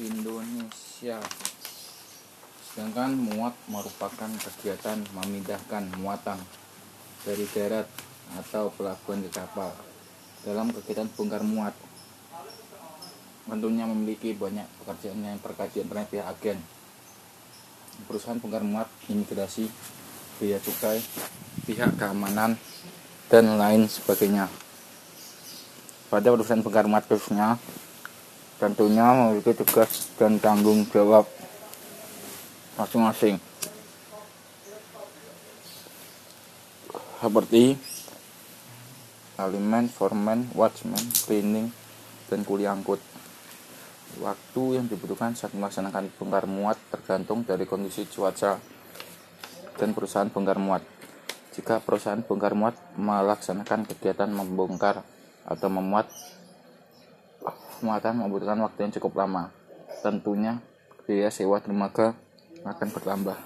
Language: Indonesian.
Indonesia. Sedangkan muat merupakan kegiatan memindahkan muatan dari darat atau pelabuhan ke kapal. Dalam kegiatan bongkar muat, tentunya memiliki banyak pekerjaan yang terkait dengan pihak agen. Perusahaan bongkar muat, imigrasi, biaya cukai, pihak keamanan, dan lain sebagainya. Pada perusahaan bongkar muat khususnya, tentunya memiliki tugas dan tanggung jawab masing-masing seperti alimen, foreman, watchman, cleaning, dan kuli angkut. Waktu yang dibutuhkan saat melaksanakan bongkar muat tergantung dari kondisi cuaca dan perusahaan bongkar muat. Jika perusahaan bongkar muat melaksanakan kegiatan membongkar atau memuat muatan membutuhkan waktu yang cukup lama. Tentunya biaya sewa dermaga akan bertambah.